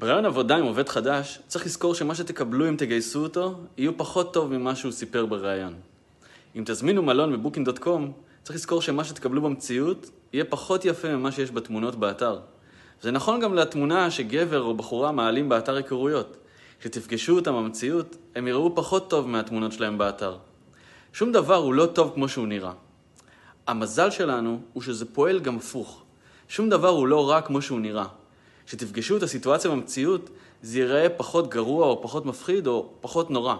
ברעיון עבודה עם עובד חדש, צריך לזכור שמה שתקבלו אם תגייסו אותו, יהיו פחות טוב ממה שהוא סיפר בראיון. אם תזמינו מלון בבוקינג.קום, צריך לזכור שמה שתקבלו במציאות, יהיה פחות יפה ממה שיש בתמונות באתר. זה נכון גם לתמונה שגבר או בחורה מעלים באתר היכרויות. כשתפגשו אותם במציאות, הם יראו פחות טוב מהתמונות שלהם באתר. שום דבר הוא לא טוב כמו שהוא נראה. המזל שלנו הוא שזה פועל גם הפוך. שום דבר הוא לא רע כמו שהוא נראה. כשתפגשו את הסיטואציה במציאות, זה ייראה פחות גרוע או פחות מפחיד או פחות נורא.